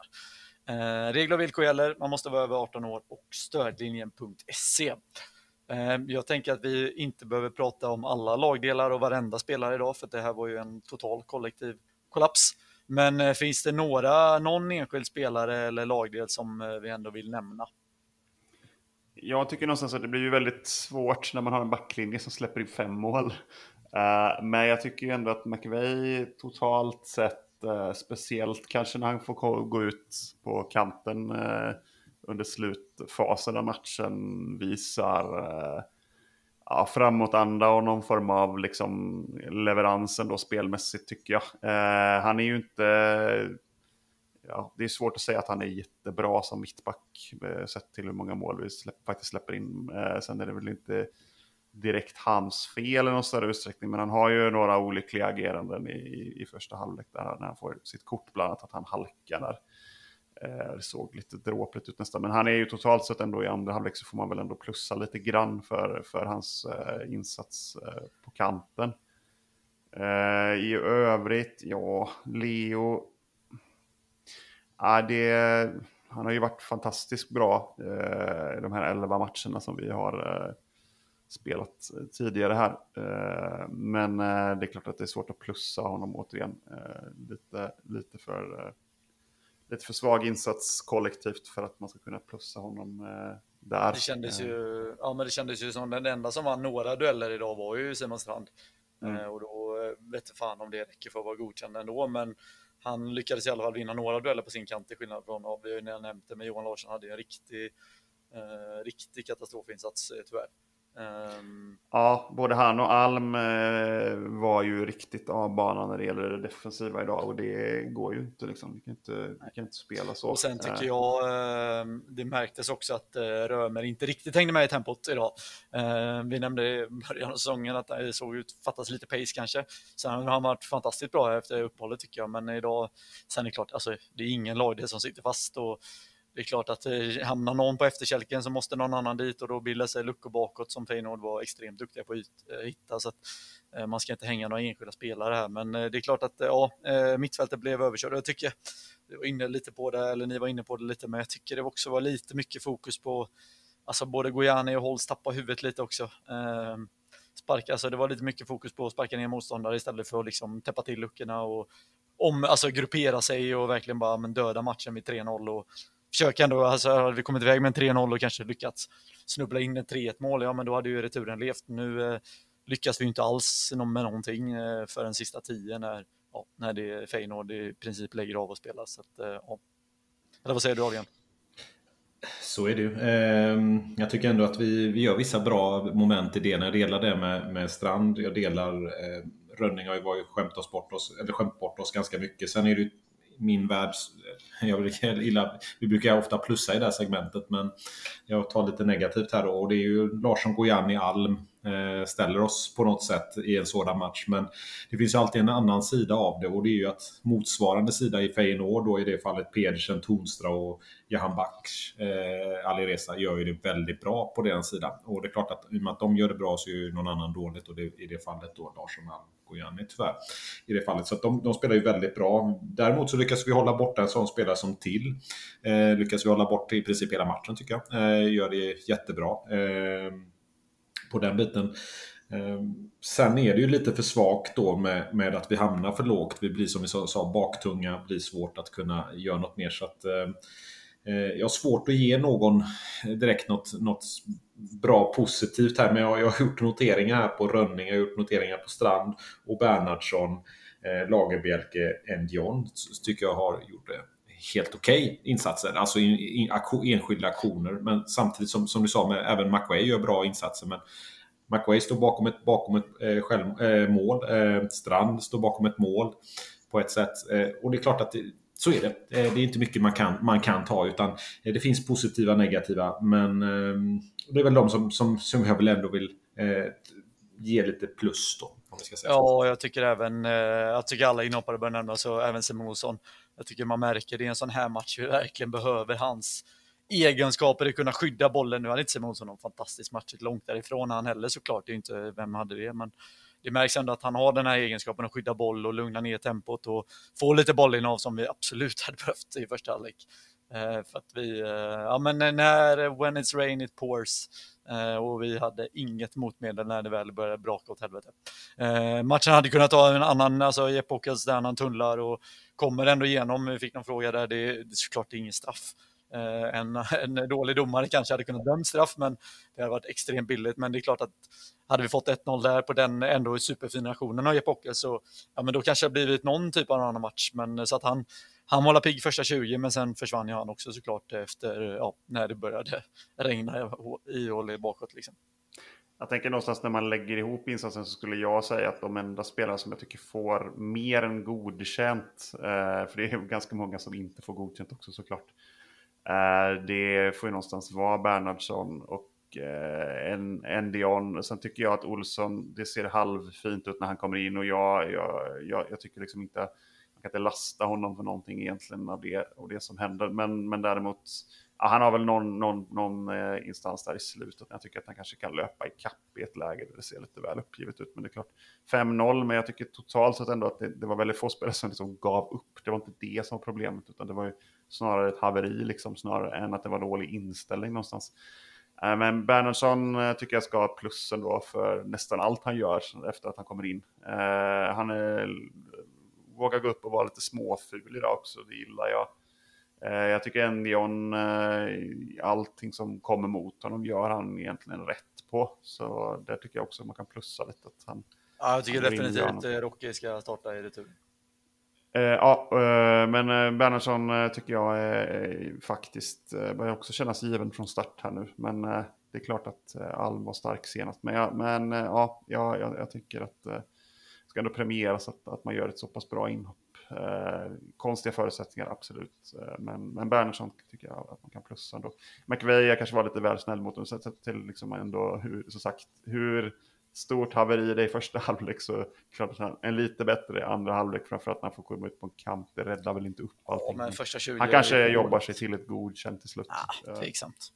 Eh, regler och villkor gäller, man måste vara över 18 år och stödlinjen.se. Eh, jag tänker att vi inte behöver prata om alla lagdelar och varenda spelare idag för det här var ju en total kollektiv kollaps. Men eh, finns det några, någon enskild spelare eller lagdel som eh, vi ändå vill nämna? Jag tycker någonstans att det blir ju väldigt svårt när man har en backlinje som släpper in fem mål. Uh, men jag tycker ju ändå att McVeigh totalt sett, uh, speciellt kanske när han får gå ut på kanten uh, under slutfasen av matchen, visar ja, framåtanda och någon form av liksom, leveransen då spelmässigt tycker jag. han är ju inte ja, det är svårt att säga att han är jättebra som mittback eh, sett till hur många mål vi släpp, faktiskt släpper in. Eh, sen är det väl inte direkt hans fel i någon större utsträckning. Men han har ju några olyckliga ageranden i, i första halvlek där när han får sitt kort, bland annat att han halkar där. Eh, det såg lite dråpligt ut nästan. Men han är ju totalt sett ändå i andra halvlek så får man väl ändå plussa lite grann för, för hans eh, insats eh, på kanten. Eh, I övrigt, ja, Leo. Ja, det, han har ju varit fantastiskt bra eh, de här elva matcherna som vi har eh, spelat eh, tidigare här. Eh, men eh, det är klart att det är svårt att plussa honom återigen. Lite, lite, för, lite för svag insats kollektivt för att man ska kunna plussa honom där. Det kändes ju, ja, men det kändes ju som den enda som vann några dueller idag var ju Simon Strand. Mm. Och då vet jag fan om det räcker för att vara godkänd ändå, men han lyckades i alla fall vinna några dueller på sin kant till skillnad från, vi har ju nämnt det, men Johan Larsson hade en riktig, eh, riktig katastrofinsats eh, tyvärr. Um... Ja, både han och Alm eh, var ju riktigt av banan när det gäller det defensiva idag och det går ju inte liksom. Vi kan inte, vi kan inte spela så. Och sen tycker eh. jag eh, det märktes också att eh, Römer inte riktigt hängde med i tempot idag. Eh, vi nämnde i början av säsongen att det såg ut fattas lite pace kanske. Sen har han varit fantastiskt bra efter uppehållet tycker jag, men idag sen är det klart, alltså det är ingen lagdel som sitter fast och det är klart att eh, hamnar någon på efterkälken så måste någon annan dit och då bildar sig luckor bakåt som Feyenoord var extremt duktiga på att eh, hitta. Så att, eh, man ska inte hänga några enskilda spelare här, men eh, det är klart att eh, ja, mittfältet blev överkört. Jag tycker, vi var inne lite på det, eller ni var inne på det lite, men jag tycker det också var lite mycket fokus på, alltså både Gojani och Holst tappade huvudet lite också. Ehm, sparka, alltså det var lite mycket fokus på att sparka ner motståndare istället för att liksom täppa till luckorna och om, alltså gruppera sig och verkligen bara men, döda matchen vid 3-0 och försöka ändå, alltså hade vi kommit iväg med en 3-0 och kanske lyckats snubbla in ett 3-1 mål, ja men då hade ju returen levt. Nu eh, lyckas vi inte alls med någonting eh, för den sista tio när, ja, när det är Feyenoord i princip lägger av och spelar. Så att, eh, ja. Eller vad säger du Adrian? Så är det ju. Ehm, jag tycker ändå att vi, vi gör vissa bra moment i det. Jag delar det med, med Strand. Jag delar eh, Rönning har ju skämt, oss bort oss, eller skämt bort oss ganska mycket. Sen är det ju min värld, jag brukar illa, vi brukar ofta plussa i det här segmentet, men jag tar lite negativt här då. Och det är ju Larsson Gojani Alm Eh, ställer oss på något sätt i en sådan match. Men det finns ju alltid en annan sida av det och det är ju att motsvarande sida i Feyenoord, då i det fallet Pedersen, Tonstra och Jahan Baks, eh, Alireza, gör ju det väldigt bra på den sidan. Och det är klart att i och med att de gör det bra så är ju någon annan dåligt och det, i det fallet då Larsson Algojani tyvärr. I det fallet. Så att de, de, spelar ju väldigt bra. Däremot så lyckas vi hålla borta en sån spelare som till. Eh, lyckas vi hålla bort i princip hela matchen tycker jag. Eh, gör det jättebra. Eh, på den biten. Eh, sen är det ju lite för svagt då med, med att vi hamnar för lågt. Vi blir som vi sa, baktunga, blir svårt att kunna göra något mer. Så att, eh, eh, jag har svårt att ge någon eh, direkt något, något bra positivt här, men jag, jag har gjort noteringar här på Rönning, jag har gjort noteringar på Strand och Bernhardsson, eh, Lagerbjälke, Endion tycker jag har gjort det helt okej okay insatser, alltså in, in, aktion, enskilda aktioner. Men samtidigt som, som du sa, med, även McWay gör bra insatser. Men McWay står bakom ett, bakom ett eh, själv, eh, mål. Eh, Strand står bakom ett mål på ett sätt. Eh, och det är klart att det, så är det. Eh, det är inte mycket man kan, man kan ta utan eh, det finns positiva och negativa. Men eh, det är väl de som, som, som jag väl ändå vill eh, ge lite plus då. Om ska säga ja, jag tycker även, jag tycker alla inhoppare bör nämnas, och även Simon Olsson. Jag tycker man märker det i en sån här match vi verkligen behöver hans egenskaper att kunna skydda bollen. Nu hade inte Simon Olsson någon fantastisk match, långt därifrån han heller såklart. Det är inte, vem hade det? Men det märks ändå att han har den här egenskapen att skydda boll och lugna ner tempot och få lite bollinnehav som vi absolut hade behövt i första halvlek. Eh, för att vi, eh, ja men när when it's rain it pours eh, och vi hade inget motmedel när det väl började braka åt helvete. Matchen hade kunnat ta en annan, alltså Jeppe Åkels där han tunnlar och kommer ändå igenom. Vi fick någon fråga där, det, det är såklart det är ingen straff. En, en dålig domare kanske hade kunnat döma straff, men det hade varit extremt billigt. Men det är klart att hade vi fått 1-0 där på den ändå superfina aktionen av Jeppe så ja, men då kanske det blivit någon typ av annan match. Men så att han, han var pigg första 20, men sen försvann ju han också såklart efter, ja, när det började regna i och bakåt. Liksom. Jag tänker någonstans när man lägger ihop insatsen så skulle jag säga att de enda spelare som jag tycker får mer än godkänt, eh, för det är ganska många som inte får godkänt också såklart, eh, det får ju någonstans vara Bernhardsson och eh, en, en Dion. Sen tycker jag att Olsson, det ser halvfint ut när han kommer in och jag, jag, jag, jag tycker liksom inte, kan inte lasta honom för någonting egentligen av det, av det som händer. Men, men däremot, ja, han har väl någon, någon, någon eh, instans där i slutet. Jag tycker att han kanske kan löpa i kapp i ett läge där det ser lite väl uppgivet ut. Men det är klart, 5-0, men jag tycker totalt sett ändå att det, det var väldigt få spelare som liksom gav upp. Det var inte det som var problemet, utan det var ju snarare ett haveri liksom, snarare än att det var dålig inställning någonstans. Eh, men Bernhardsson eh, tycker jag ska ha plussen då för nästan allt han gör efter att han kommer in. Eh, han är, vågar gå upp och vara lite småful idag också, det gillar jag. Jag tycker Endion, allting som kommer mot honom gör han egentligen rätt på. Så där tycker jag också man kan plussa lite. Att han, ja, jag tycker definitivt Rocky ska starta i retur. Eh, ja, eh, men eh, Bernhardsson tycker jag är, faktiskt börjar också kännas given från start här nu. Men det är klart att Alm var stark senast. Men, ja, men ja, jag, jag, tycker att ska ändå premieras att, att man gör ett så pass bra inhopp. konstiga förutsättningar, absolut. men, men Bernhardsson tycker jag att man kan plussa ändå. McVeigh, kanske var lite väl snäll mot honom. Sett till liksom ändå hur, så sagt, hur stort haveri det i första halvlek så en lite bättre andra halvlek framförallt när han får komma ut på en kant. Det räddar väl inte upp allting. Ja, han kanske jobbar sig till ett godkänt till slut. Ja, tveksamt.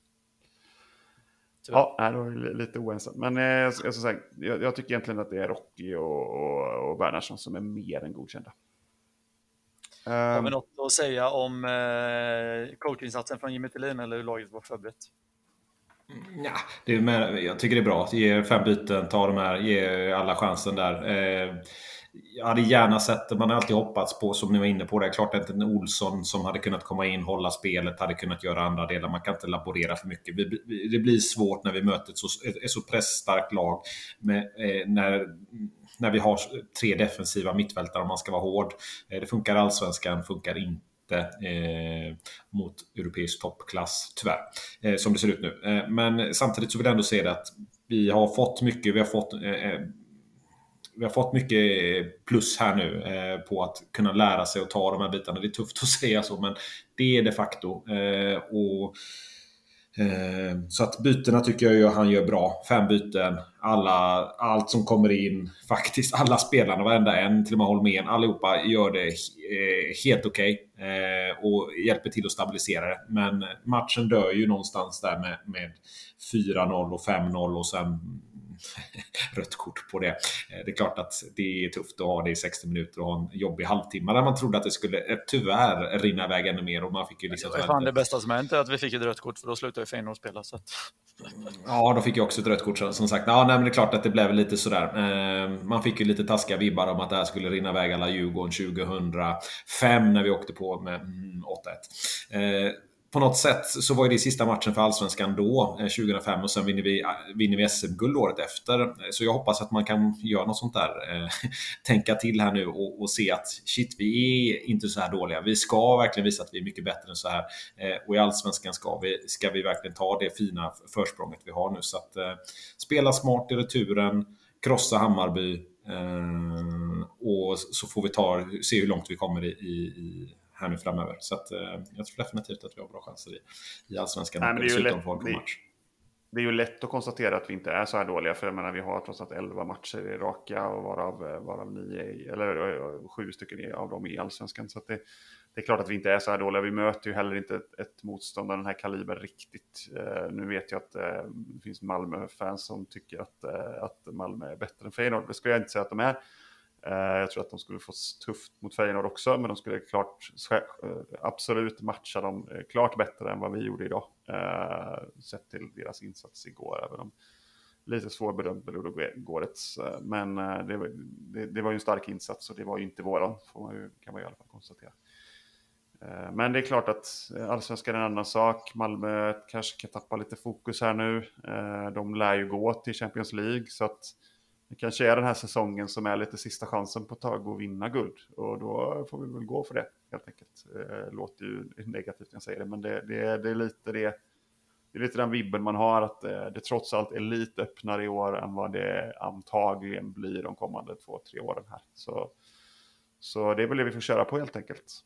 Ja, nej, då är lite oense. Men eh, jag, jag, säga, jag, jag, tycker egentligen att det är Rocky och, och, och Wernersson som är mer än godkända. Har vi ehm. något att säga om eh, coachinsatsen från Jimmy Tillin eller hur laget var förberett? Ja, det är med, jag tycker det är bra. Ge fem byten, ta de här, ge alla chansen där. Eh, jag hade gärna sett, man har alltid hoppats på, som ni var inne på, det är klart att en Olsson som hade kunnat komma in, hålla spelet, hade kunnat göra andra delar. Man kan inte laborera för mycket. Det blir svårt när vi möter ett så, ett så pressstarkt lag. Med, eh, när, när vi har tre defensiva mittfältare om man ska vara hård. Eh, det funkar allsvenskan, funkar inte eh, mot europeisk toppklass, tyvärr. Eh, som det ser ut nu. Eh, men samtidigt så vill jag ändå se det att vi har fått mycket, vi har fått eh, eh vi har fått mycket plus här nu eh, på att kunna lära sig och ta de här bitarna. Det är tufft att säga så, men det är de facto. Eh, och Eh, så att bytena tycker jag ju han gör bra. Fem byten, alla, allt som kommer in, faktiskt alla spelarna, varenda en, till och med Holmén, allihopa gör det eh, helt okej. Okay, eh, och hjälper till att stabilisera det. Men matchen dör ju någonstans där med, med 4-0 och 5-0 och sen rött kort på det. Eh, det är klart att det är tufft att ha det i 60 minuter och ha en jobbig halvtimme där man trodde att det skulle eh, tyvärr rinna iväg ännu mer. Och man fick ju liksom det, fan det bästa som hänt är att vi fick ett rött kort för då slutade ju Feyenoord spela. Så. Ja, då fick jag också ett rött kort som sagt. Ja, nej, men det är klart att det blev lite sådär. Eh, man fick ju lite taskiga vibbar om att det här skulle rinna iväg alla Djurgården 2005 när vi åkte på med 8-1 på något sätt så var det sista matchen för Allsvenskan då, eh, 2005 och sen vinner vi, eh, vinner vi SM-guld året efter. Eh, så jag hoppas att man kan göra något sånt där. Tänka till här nu och, och, se att shit, vi är inte så här dåliga. Vi ska verkligen visa att vi är mycket bättre än så här. Och i Allsvenskan ska vi, ska vi verkligen ta det fina försprånget vi har nu. Så att spela smart i returen, krossa Hammarby och så får vi ta, se hur långt vi kommer i, i här nu framöver. Så att, jag tror definitivt att vi har bra chanser i, i allsvenskan. Nej, men det, är ju lätt, det, det är ju lätt att konstatera att vi inte är så här dåliga. För jag menar, vi har trots allt 11 matcher i raka och varav, varav nio, eller sju stycken av dem i allsvenskan. Så det, det är klart att vi inte är så här dåliga. Vi möter ju heller inte ett, ett motstånd av den här kalibern riktigt. Uh, nu vet jag att uh, det finns Malmö-fans som tycker att, uh, att Malmö är bättre än Feyenoord. Det skulle jag inte säga att de är. Eh, jag tror att de skulle få tufft mot Feyenoord också, men de skulle klart, eh, absolut matcha dem eh, klart bättre än vad vi gjorde idag. sett till deras insats igår, även om lite svårbedömt med Ludogorets. Men det, det, det, var ju en stark insats och det var ju inte våran, får man ju, kan man i alla fall konstatera. Men det är klart att allsvenskan är en annan sak. Malmö kanske kan tappa lite fokus här nu. De lär ju gå till Champions League så att det kanske är den här säsongen som är lite sista chansen på ett tag att vinna guld. Och då får vi väl gå för det helt enkelt. Det låter ju negativt när jag säger det, men det, det, det är lite det. Det är lite den vibben man har att det, det trots allt är lite öppnare i år än vad det antagligen blir de kommande två, tre åren här. Så, så det är väl det vi får köra på helt enkelt.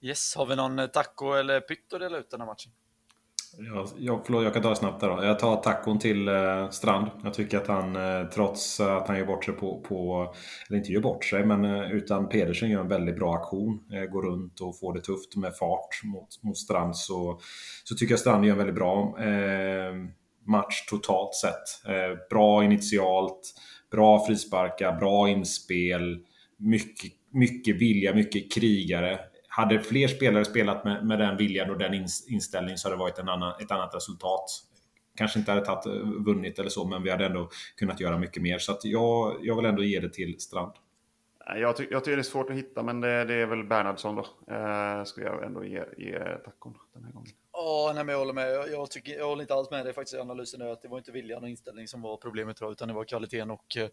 Yes, har vi någon eh, taco eller pytt att dela ut den här matchen? Ja, jag, förlåt, jag kan ta det snabbt där då. Jag tar tacon till eh, Strand. Jag tycker att han, eh, trots att han gör bort sig på, på, eller inte gör bort sig, men eh, utan Pedersen gör en väldigt bra aktion. Eh, går runt och får det tufft med fart mot, mot Strand. Så, så tycker jag Strand gör en väldigt bra eh, match totalt sett. Eh, bra initialt, bra frisparkar, bra inspel, mycket, mycket vilja, mycket krigare hade fler spelare spelat med, med den viljan och den inställningen så hade det varit en annan, ett annat resultat. Kanske inte hade tagit, eh, vunnit eller så, men vi hade ändå kunnat göra mycket mer. Så att jag, jag vill ändå ge det till Strand. Jag, ty jag tycker det är svårt att hitta, men det, det är väl Bernhardsson då. Eh, skulle jag ändå ge, ge tacon den här gången. Ja, nej, men jag håller med. Jag, jag, tycker, jag håller inte alls med dig faktiskt i analysen. Att det var inte viljan och inställning som var problemet, tror utan det var kvaliteten och eh,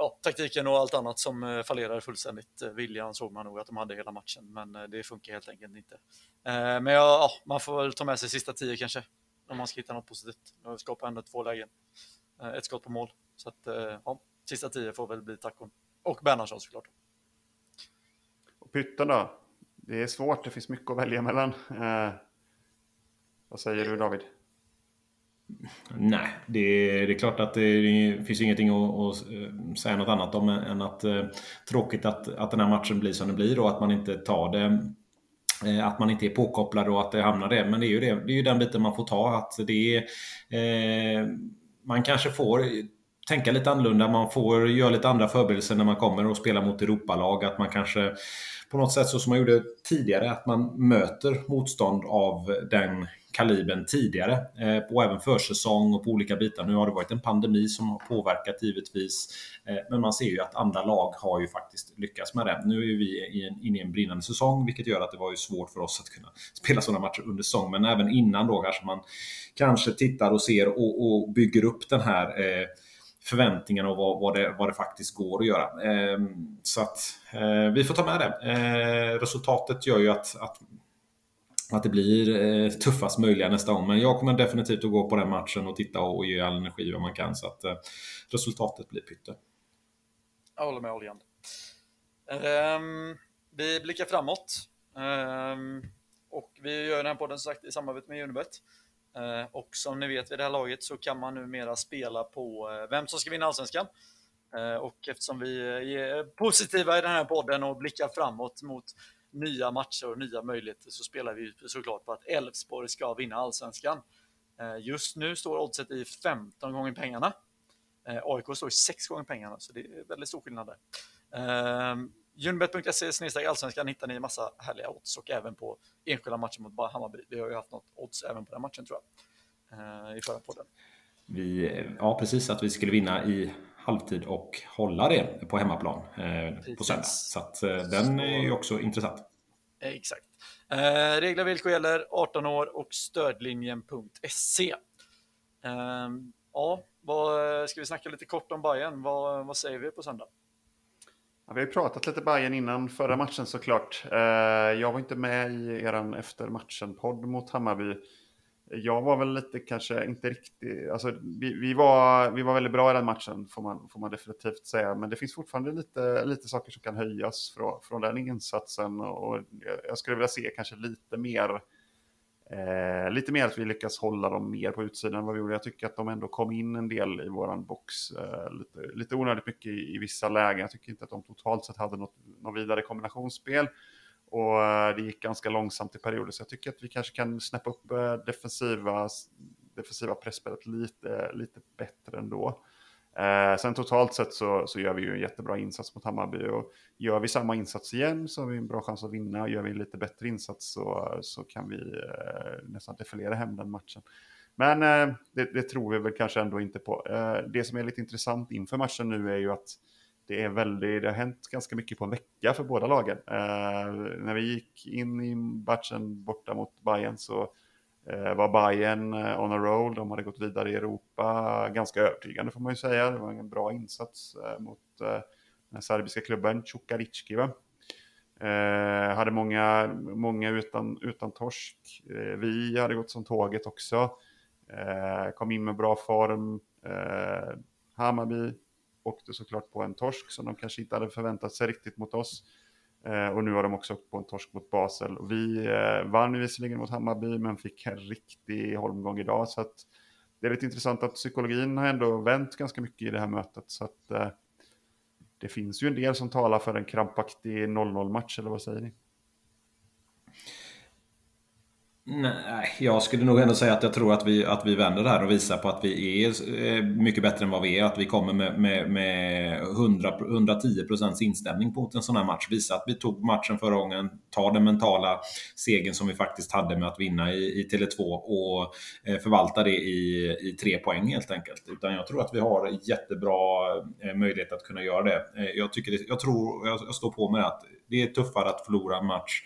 ja, taktiken och allt annat som eh, fallerade fullständigt. Eh, viljan såg man nog att de hade hela matchen, men eh, det funkar helt enkelt inte. Men ja, man får väl ta med sig sista tio kanske, om man ska hitta något positivt. Nu skapar ändå två lägen. Ett skott på mål. Så att, ja, sista tio får väl bli tacon. Och Bernhardsson såklart. Och Pytten då? Det är svårt, det finns mycket att välja mellan. Eh, vad säger du David? Nej, det, det, är klart att det, det finns ingenting att, att, eh, säga något annat om än att eh, tråkigt att, att den här matchen blir som den blir och att man inte tar det eh, att man inte är påkopplad och att det hamnar där. Men det är ju, det, det är ju den biten man får ta. Att det är, eh, man kanske får tänka lite annorlunda. Man får göra lite andra förberedelser när man kommer och spelar mot Europalag. Att man kanske på något sätt så som man gjorde tidigare, att man möter motstånd av den kalibern tidigare. Eh, och även försäsong och på olika bitar. Nu har det varit en pandemi som har påverkat givetvis. Eh, men man ser ju att andra lag har ju faktiskt lyckats med det. Nu är vi inne i en brinnande säsong vilket gör att det var ju svårt för oss att kunna spela sådana matcher under säsong. Men även innan då kanske man kanske tittar och ser och, och bygger upp den här eh, förväntningarna och vad, vad, det, vad det faktiskt går att göra. Eh, så att eh, vi får ta med det. Eh, resultatet gör ju att, att att det blir eh, tuffast möjliga nästa gång. Men jag kommer definitivt att gå på den matchen och titta och ge all energi vad man kan. Så att eh, resultatet blir pytte. Jag håller med Oljan. Um, ehm, vi blickar framåt. Um, och vi gör den här podden sagt i samarbete med Unibet. Eh, och som ni vet vid det här laget så kan man numera spela på eh, vem som ska vinna Allsvenskan. Eh, och eftersom vi är positiva i den här podden och blickar framåt mot nya matcher och nya möjligheter så spelar vi såklart på att Elfsborg ska vinna allsvenskan. Just nu står oddset i 15 gånger pengarna. AIK står i 6 gånger pengarna, så det är väldigt stor skillnad där. Eh, Unibet.se allsvenskan hittar ni massa härliga odds och även på enskilda matcher mot Hammarby. Vi har ju haft något odds även på den matchen tror jag, i förra podden. Vi, ja, precis, att vi skulle vinna i halvtid och hålla det på hemmaplan eh, på söndag. Så att, eh, den är ju också intressant. Exakt. Eh, regler och villkor gäller 18 år och stödlinjen.se. Eh, ja, vad, ska vi snacka lite kort om Bayern? Vad, vad säger vi på söndag? Ja, vi har ju pratat lite Bayern innan förra matchen såklart. Eh, jag var inte med i er efter matchen-podd mot Hammarby. jag var väl lite kanske inte riktigt, alltså vi, vi, var, vi var väldigt bra i den matchen får man, får man definitivt säga, men det finns fortfarande lite, lite saker som kan höjas från, från den insatsen och jag skulle vilja se kanske lite mer Eh, lite mer att vi lyckas hålla dem mer på utsidan än vad vi gjorde. Jag tycker att de ändå kom in en del i våran box. Eh, lite, lite onödigt mycket i, i, vissa lägen. Jag tycker inte att de totalt sett hade något, något vidare kombinationsspel. Och eh, det gick ganska långsamt i perioder. Så jag tycker att vi kanske kan snäppa upp eh, defensiva, defensiva pressspelet lite, lite bättre ändå. Eh, sen totalt sett så, så gör vi ju en jättebra insats mot Hammarby och gör vi samma insats igen så har vi en bra chans att vinna. Gör vi en lite bättre insats så, så kan vi eh, nästan defilera hem den matchen. Men eh, det, det, tror vi väl kanske ändå inte på. Eh, det som är lite intressant inför matchen nu är ju att det är väldigt, det har hänt ganska mycket på en vecka för båda lagen. Eh, när vi gick in i matchen borta mot Bayern så Eh, var Bayern eh, on a roll. De hade gått vidare i Europa ganska övertygande får man ju säga. Det var en bra insats eh, mot eh, den serbiska klubben Čukarički. Eh, hade många, många utan, utan torsk. Eh, vi hade gått som tåget också. Eh, kom in med bra form. Eh, Hammarby åkte såklart på en torsk som de kanske inte hade förväntat sig riktigt mot oss. Eh, och nu har de också åkt på en torsk mot Basel. Och vi eh, vann visserligen mot Hammarby men fick en riktig holmgång idag. Så att det är lite intressant att psykologin har ändå vänt ganska mycket i det här mötet. Så att eh, det finns ju en del som talar för en krampaktig 0-0 match, eller vad säger ni? Nej, jag skulle nog ändå säga att jag tror att vi, att vi vänder det här och visar på att vi är eh, mycket bättre än vad vi är. Att vi kommer med, med, med 100, 110% inställning mot en sån här match. Visa att vi tog matchen förra gången, tar den mentala segern som vi faktiskt hade med att vinna i, i Tele2 och eh, förvalta det i, i tre poäng helt enkelt. Utan jag tror att vi har jättebra eh, möjlighet att kunna göra det. Jag, tycker det, jag tror, jag står på mig att det är tuffare att förlora en match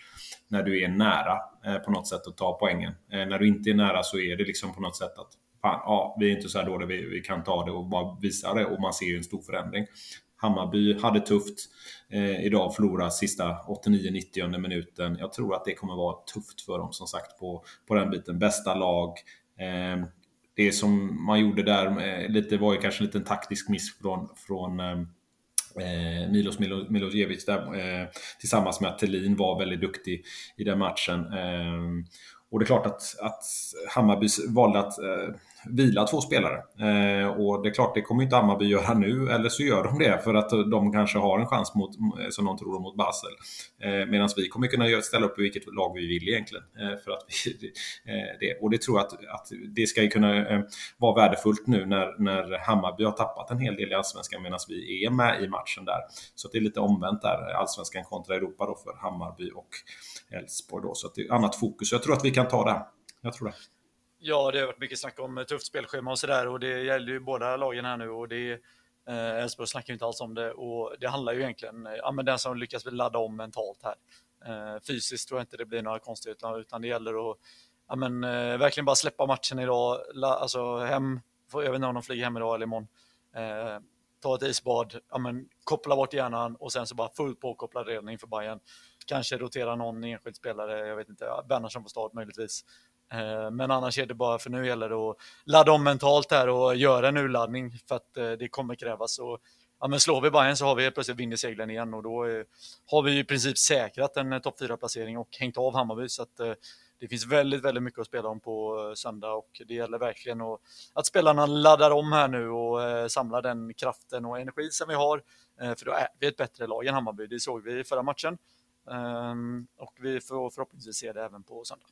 när du är nära eh, på något sätt att ta poängen. Eh, när du inte är nära så är det liksom på något sätt att fan, ja, vi är inte så här dåliga, vi, vi kan ta det och bara visa det och man ser ju en stor förändring. Hammarby hade tufft eh, idag, förlora sista 89-90 minuten. Jag tror att det kommer vara tufft för dem som sagt på, på den biten. Bästa lag. Eh, det som man gjorde där eh, lite, var ju kanske en liten taktisk miss från, från eh, eh, Milos Milo, Milosevic där, eh, tillsammans med att Thelin var väldigt duktig i den matchen. Eh, och det är klart att, att Hammarby valde att eh, vila två spelare. Eh, och det är klart, det kommer inte Hammarby göra nu, eller så gör de det för att de kanske har en chans mot, som de tror, mot Basel. Eh, Medan vi kommer kunna ställa upp i vilket lag vi vill egentligen. Eh, för att vi, eh, det. Och det tror jag att, att det ska kunna eh, vara värdefullt nu när, när Hammarby har tappat en hel del i Allsvenskan medan vi är med i matchen där. Så det är lite omvänt där, Allsvenskan kontra Europa då för Hammarby och Elfsborg då. Så att det är annat fokus. Jag tror att vi kan ta det. Jag tror det. Ja, det har varit mycket snack om tufft spelschema och sådär och det gäller ju båda lagen här nu och det eh, Elfsborg eh, snackar ju inte alls om det och det handlar ju egentligen ja, men den som lyckas ladda om mentalt här. Eh, fysiskt tror jag inte det blir några konstigheter utan det gäller att ja, men, eh, verkligen bara släppa matchen idag, la, alltså hem, jag vet inte om de flyger hem idag eller imorgon. Eh, ta ett isbad, ja, men, koppla bort hjärnan och sen så bara fullt påkopplad redan inför Bayern. Kanske rotera någon enskild spelare, jag vet inte, Bernhardsson på start möjligtvis. Eh, men annars är det bara, för nu gäller det att ladda om mentalt här och göra en urladdning för att eh, det kommer krävas. Och, ja, men slår vi Bayern så har vi plötsligt vind i seglen igen och då är, har vi i princip säkrat en topp 4-placering och hängt av Hammarby. Så att, det finns väldigt, väldigt mycket att spela om på söndag och det gäller verkligen att, att spelarna laddar om här nu och samlar den kraften och energi som vi har. För då är vi ett bättre lag än Hammarby, det såg vi i förra matchen. Ehm, och vi får förhoppningsvis se det även på söndag.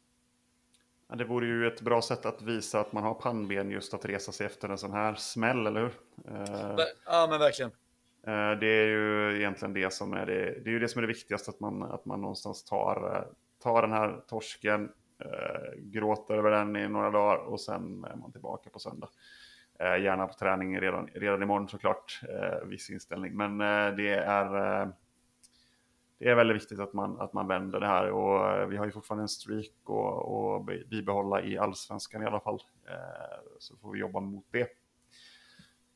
Ja, det vore ju ett bra sätt att visa att man har pannben just att resa sig efter en sån här smäll, eller hur? Eh, ja, men verkligen. Eh, det är ju egentligen det som är det, det är ju det som är det viktigaste, att man, att man någonstans tar, eh, tar den här torsken, gråter över den i några dagar och sen är man tillbaka på söndag. Gärna på träning redan, redan imorgon såklart, viss inställning. Men det är det är väldigt viktigt att man, att man vänder det här och eh, vi har ju fortfarande en streak och, och bibehålla i allsvenskan i alla fall. Eh, så får vi jobba mot det.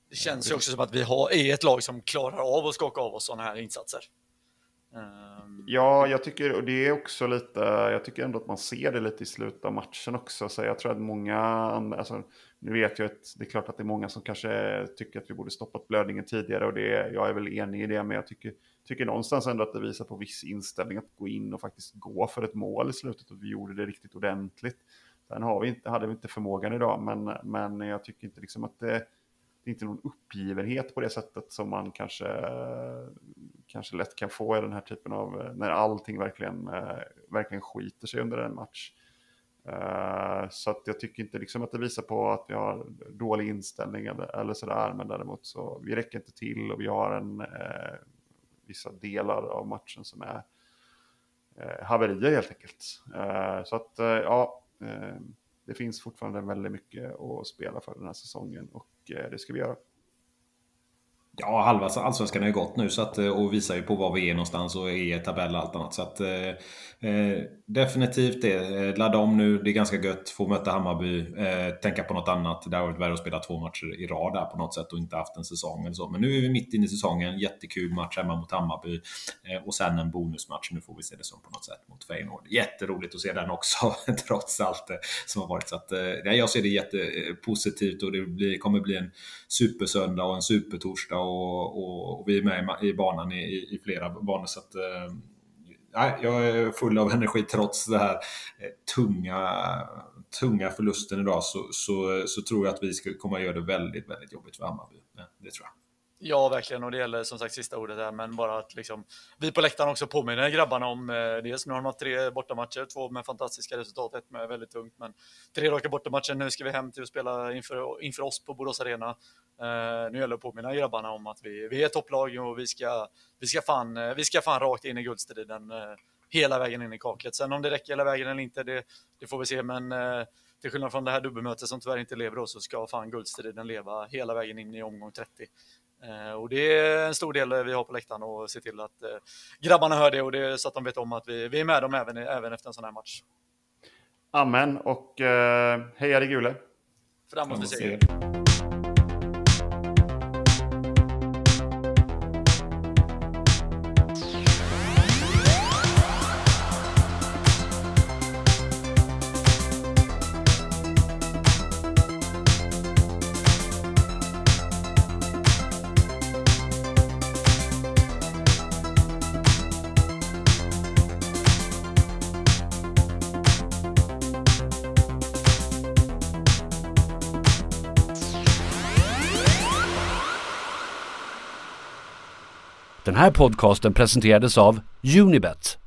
Det känns ju också som att vi har, är ett lag som klarar av att skaka av oss sådana här insatser. Ehm, ja, jag tycker, och det är också lite, jag tycker ändå att man ser det lite i slutet av matchen också. Så jag tror att många, alltså, nu vet jag att det är klart att det är många som kanske tycker att vi borde stoppat blödningen tidigare och det, jag är väl enig i det, men jag tycker, tycker någonstans ändå att det visar på viss inställning att gå in och faktiskt gå för ett mål i slutet och vi gjorde det riktigt ordentligt. Sen har vi inte, hade vi inte förmågan idag, men, men jag tycker inte liksom att det, det är inte någon uppgivenhet på det sättet som man kanske, kanske lätt kan få i den här typen av, eh, när allting verkligen, eh, verkligen skiter sig under en match. Eh, så att jag tycker inte liksom att det visar på att vi har dålig inställning eller, eller sådär, men däremot så vi räcker inte till och vi har en, eh, vissa delar av matchen som är eh, haverier helt enkelt. Eh, så att ja, det finns fortfarande väldigt mycket att spela för den här säsongen och det ska vi göra. Ja, halva allsvenskan har ju gått nu så att, eh, och visar ju på var vi är någonstans och är tabell och allt annat. Så att, eh, eh definitivt det. Eh, ladda om nu, det är ganska gött. Få möta Hammarby, eh, tänka på något annat. Det har varit värre att spela två matcher i rad där på något sätt och inte haft en säsong eller så. Men nu är vi mitt inne i säsongen. Jättekul match hemma mot Hammarby eh, och sen en bonusmatch. Nu får vi se det som på något sätt mot Feyenoord. Jätteroligt att se den också, trots allt som har varit. Så att, jag ser det jättepositivt och det blir, kommer bli en supersöndag och en supertorsdag och, och, och vi är med i, i banan i, i, flera banor. Så att, eh, jag är full av energi trots det här eh, tunga, tunga förlusten idag så, så, så tror jag att vi ska komma att göra det väldigt, väldigt jobbigt för Hammarby. Det tror jag. Ja, verkligen. Och det gäller som sagt sista ordet här, men bara att liksom, vi på läktaren också påminner grabbarna om eh, dels nu har de haft tre bortamatcher, två med fantastiska resultat, ett med väldigt tungt, men tre raka bortamatcher. Nu ska vi hem till att spela inför, inför oss på Borås Arena. Eh, nu gäller det att påminna grabbarna om att vi, vi är topplag och vi ska, vi, ska fan, eh, vi ska fan rakt in i guldstriden eh, hela vägen in i kaklet. Sen om det räcker hela vägen eller inte, det, det får vi se, men eh, till skillnad från det här dubbelmötet som tyvärr inte lever då, så ska fan guldstriden leva hela vägen in i omgång 30. Eh, och det är en stor del vi har på läktaren och se till att eh, grabbarna hör det och det så att de vet om att vi, vi är med dem även, även efter en sån här match. Amen och eh, heja gule! Framåt med seger! Här podcasten presenterades av Unibet.